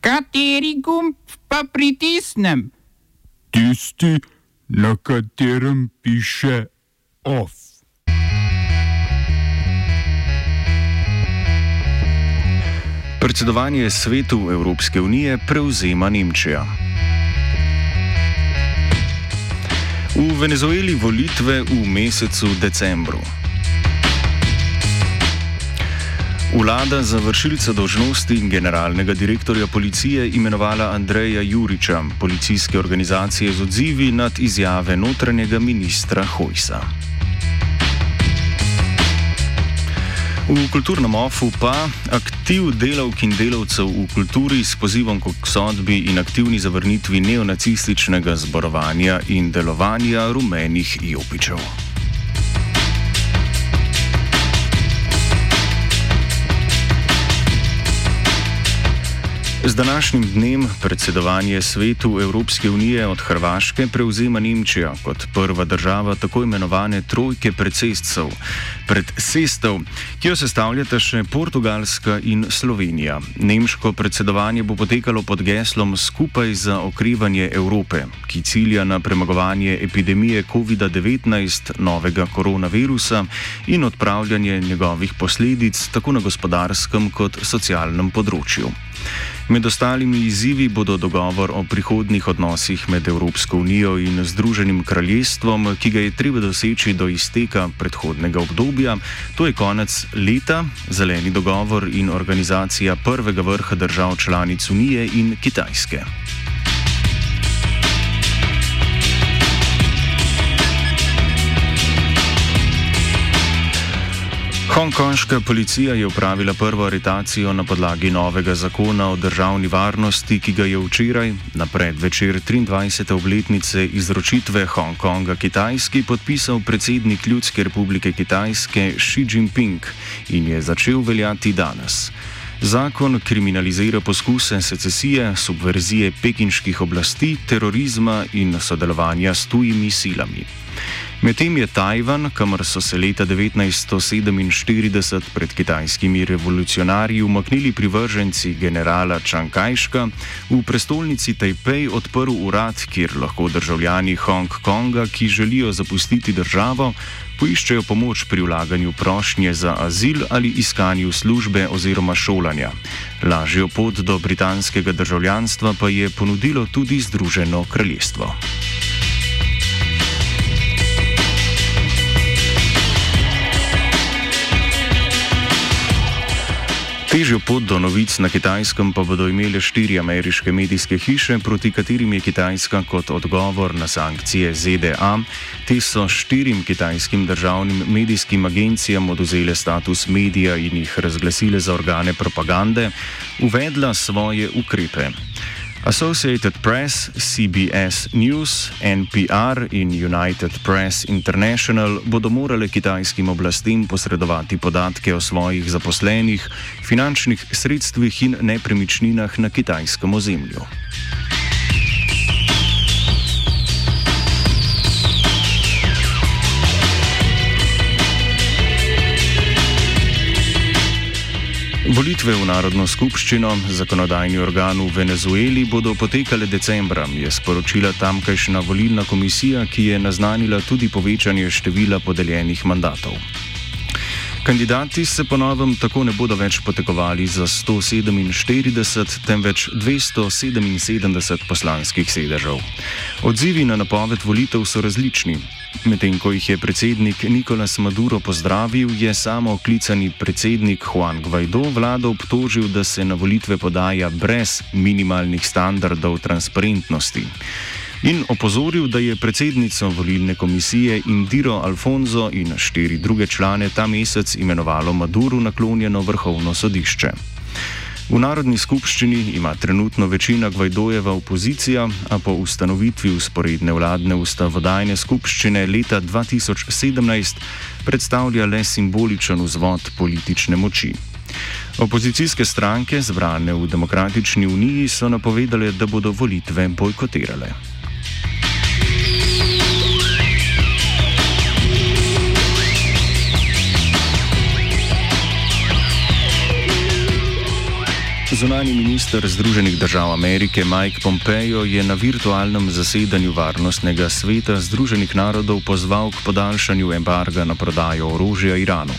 Kateri gumb pa pritisnem? Tisti, na katerem piše OF. Predsedovanje svetu Evropske unije prevzema Nemčija. V Venezueli volitve v mesecu decembru. Vlada za vršilca dožnosti generalnega direktorja policije imenovala Andreja Juriča, policijske organizacije z odzivi nad izjave notranjega ministra Hojsa. V kulturnem ofu pa aktiv delavk in delavcev v kulturi s pozivom k sodbi in aktivni zavrnitvi neonacističnega zborovanja in delovanja rumenih jopičev. Z današnjim dnem predsedovanje svetu Evropske unije od Hrvaške prevzema Nemčija kot prva država tako imenovane trojke predsedstv, predsedstv, ki jo sestavljata še Portugalska in Slovenija. Nemško predsedovanje bo potekalo pod geslom Skupaj za okrevanje Evrope, ki cilja na premagovanje epidemije COVID-19, novega koronavirusa in odpravljanje njegovih posledic tako na gospodarskem kot socialnem področju. Med ostalimi izzivi bodo dogovor o prihodnih odnosih med Evropsko unijo in Združenim kraljestvom, ki ga je treba doseči do izteka predhodnega obdobja, to je konec leta, zeleni dogovor in organizacija prvega vrha držav članic Unije in Kitajske. Hongkonška policija je upravila prvo aretacijo na podlagi novega zakona o državni varnosti, ki ga je včeraj, na predvečer 23. obletnice izročitve Hongkonga Kitajski, podpisal predsednik Ljudske republike Kitajske Xi Jinping in je začel veljati danes. Zakon kriminalizira poskuse secesije, subverzije pekinških oblasti, terorizma in sodelovanja s tujimi silami. Medtem je Tajvan, kamor so se leta 1947 pred kitajskimi revolucionarji umaknili privrženci generala Čankajška, v prestolnici Tajpej odprl urad, kjer lahko državljani Hongkonga, ki želijo zapustiti državo, poiščejo pomoč pri vlaganju prošnje za azil ali iskanju službe oziroma šolanja. Lažjo pot do britanskega državljanstva pa je ponudilo tudi Združeno kraljestvo. Težjo pot do novic na kitajskem pa bodo imele štiri ameriške medijske hiše, proti katerim je Kitajska kot odgovor na sankcije ZDA. Te so štirim kitajskim državnim medijskim agencijam oduzele status medija in jih razglasile za organe propagande, uvedla svoje ukrepe. Associated Press, CBS News, NPR in United Press International bodo morale kitajskim oblastem posredovati podatke o svojih zaposlenih, finančnih sredstvih in nepremičninah na kitajskem ozemlju. Volitve v Narodno skupščino, zakonodajni organ v Venezueli, bodo potekale decembra, je sporočila tamkajšnja volilna komisija, ki je naznanila tudi povečanje števila podeljenih mandatov. Kandidati se ponovem tako ne bodo več potekovali za 147, temveč 277 poslanskih sedežev. Odzivi na napoved volitev so različni. Medtem ko jih je predsednik Nikolas Maduro pozdravil, je samo klicani predsednik Juan Guaido vlado obtožil, da se na volitve podaja brez minimalnih standardov transparentnosti. In opozoril, da je predsednico volilne komisije Indiro Alfonso in štiri druge člane ta mesec imenovalo Maduro naklonjeno vrhovno sodišče. V Narodni skupščini ima trenutno večina Gvajdojeva opozicija, a po ustanovitvi usporedne vladne ustavodajne skupščine leta 2017 predstavlja le simboličen vzvod politične moči. Opozicijske stranke, zbrane v Demokratični uniji, so napovedale, da bodo volitve bojkotirale. Zunani minister Združenih držav Amerike Mike Pompeo je na virtualnem zasedanju Varnostnega sveta Združenih narodov pozval k podaljšanju embarga na prodajo orožja Iranu.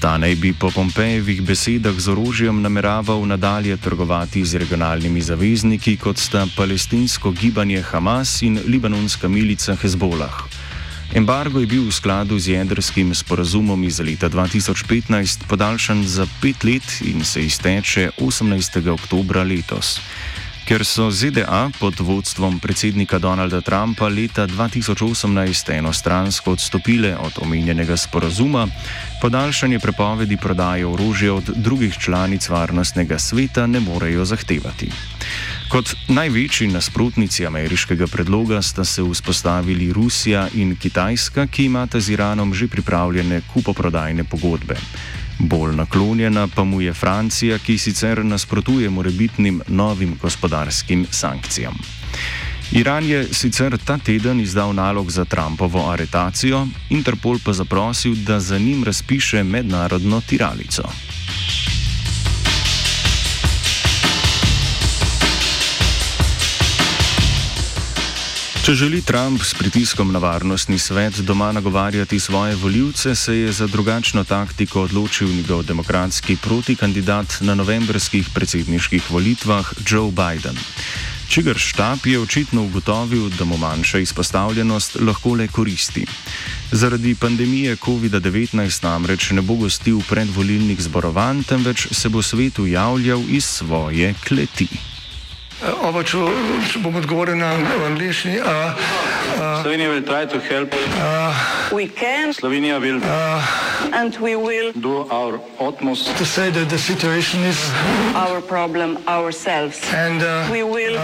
Ta naj bi po Pompejevih besedah z orožjem nameraval nadalje trgovati z regionalnimi zavezniki, kot sta palestinsko gibanje Hamas in libanonska milica Hezbolah. Embargo je bil v skladu z jedrskim sporazumom iz leta 2015 podaljšan za pet let in se izteče 18. oktober letos. Ker so ZDA pod vodstvom predsednika Donalda Trumpa leta 2018 enostransko odstopile od omenjenega sporazuma, podaljšanje prepovedi prodaje orožja od drugih članic varnostnega sveta ne morejo zahtevati. Kot največji nasprotnici ameriškega predloga sta se vzpostavili Rusija in Kitajska, ki imata z Iranom že pripravljene kupoprodajne pogodbe. Bolj naklonjena pa mu je Francija, ki sicer nasprotuje morebitnim novim gospodarskim sankcijam. Iran je sicer ta teden izdal nalog za Trumpovo aretacijo, Interpol pa zaprosil, da za njim razpiše mednarodno tiralico. Če želi Trump s pritiskom na varnostni svet doma nagovarjati svoje voljivce, se je za drugačno taktiko odločil njegov demokratski protikandidat na novembrskih predsedniških volitvah Joe Biden. Čigar štab je očitno ugotovil, da mu manjša izpostavljenost lahko le koristi. Zaradi pandemije COVID-19 namreč ne bo gostil predvolilnih zborovanj, temveč se bo svetu javljal iz svoje kleti. Oba, če, če bom odgovoril na angliški. Uh, uh, Slovenija will try to help. uh, We can Slovenija will and we will do our utmost to say that the situation is, our problem ourselves. and uh, We will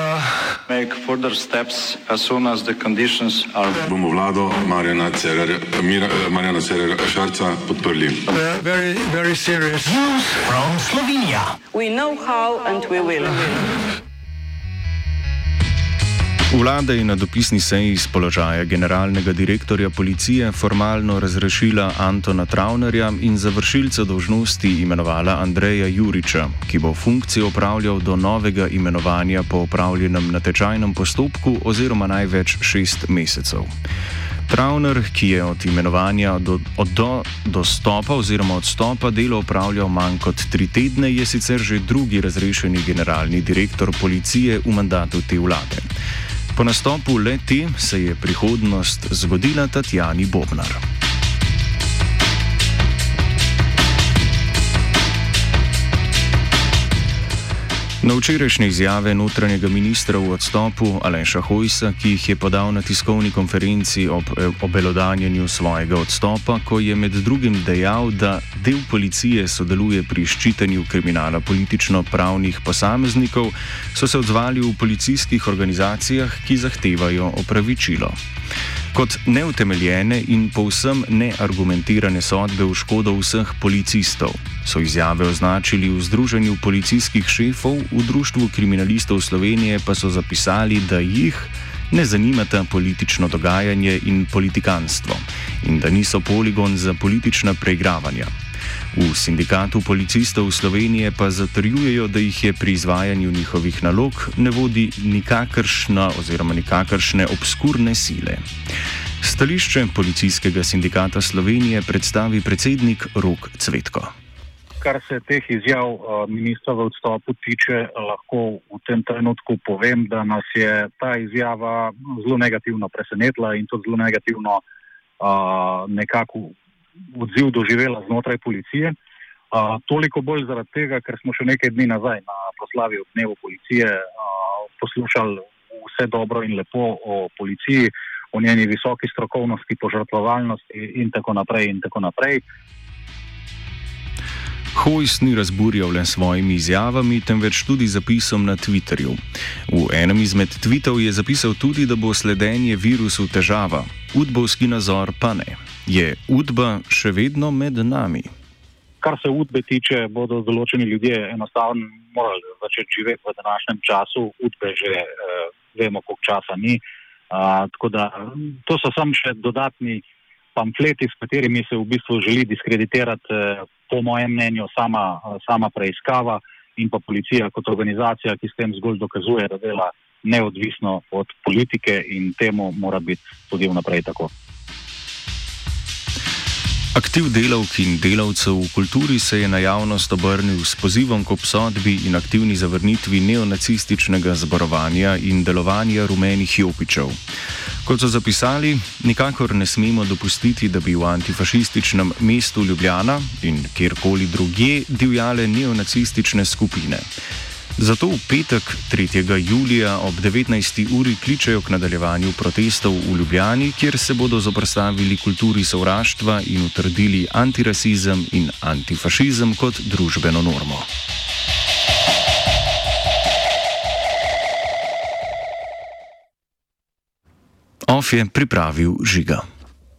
make further steps as soon as the conditions are bomo vlado Marjana Cererja, Mira, Marjana Cererja Šarca podprli. we're very, very serious. we know how and we will. Vlada je na dopisni seji iz položaja generalnega direktorja policije formalno razrešila Antona Travnerja in za vršilca dožnosti imenovala Andreja Juriča, ki bo funkcijo opravljal do novega imenovanja po opravljenem natečajnem postopku oziroma največ šest mesecev. Travner, ki je od imenovanja do, od do dostopa oziroma odstopa delo opravljal manj kot tri tedne, je sicer že drugi razrešeni generalni direktor policije v mandatu te vlade. Po nastopu le te se je prihodnost zgodila Tatjani Bobnar. Na včerajšnje izjave notranjega ministra v odstopu Aleša Hojsa, ki jih je podal na tiskovni konferenci ob obelodanjenju svojega odstopa, ko je med drugim dejal, da del policije sodeluje pri ščitenju kriminala politično-pravnih posameznikov, so se odzvali v policijskih organizacijah, ki zahtevajo opravičilo. Kot neutemeljene in povsem neargumentirane sodbe v škodo vseh policistov so izjave označili v Združenju policijskih šefov, v Društvu kriminalistov Slovenije pa so zapisali, da jih ne zanimata politično dogajanje in politikanstvo in da niso poligon za politična preigravanja. V sindikatu policistov Slovenije pa zatrjujejo, da jih je pri izvajanju njihovih nalog ne vodi nikakršna oziroma nikakršne obskurne sile. Stališče policijskega sindikata Slovenije predstavi predsednik Rok Cvetko. Kar se teh izjav uh, ministra v odstopu tiče, lahko v tem trenutku povem, da nas je ta izjava zelo negativno presenetila in tudi zelo negativno uh, nekako odziv doživela znotraj policije. Uh, toliko bolj zaradi tega, ker smo še nekaj dni nazaj na proslavi ob dnevu policije uh, poslušali vse dobro in lepo o policiji, o njeni visoki strokovnosti, požrtvovalnosti in tako naprej. In tako naprej. Hojs ni razburjal le svojimi izjavami, temveč tudi zapisom na Twitterju. V enem izmed tweetov je zapisal tudi, da bo sledenje virusu težava, udbovski nazor pa ne. Je udba še vedno med nami? Kar se udbe tiče, bodo določeni ljudje enostavno morali začeti živeti v današnjem času. Udbe že eh, vemo, koliko časa ni. Uh, tako da to so samo še dodatni pamfleti, s katerimi se v bistvu želi diskreditirati, eh, po mojem mnenju, sama, sama preiskava in pa policija kot organizacija, ki s tem zgolj dokazuje, da dela neodvisno od politike in temu mora biti tudi vnaprej tako. Aktiv delavk in delavcev v kulturi se je na javnost obrnil s pozivom k obsodbi in aktivni zavrnitvi neonacističnega zborovanja in delovanja rumenih jopičev. Kot so zapisali, nikakor ne smemo dopustiti, da bi v antifašističnem mestu Ljubljana in kjerkoli drugje divjale neonacistične skupine. Zato v petek 3. julija ob 19. uri kličejo k nadaljevanju protestov v Ljubljani, kjer se bodo zoprstavili kulturi sovraštva in utrdili antirasizem in antifašizem kot družbeno normo. OF je pripravil žiga.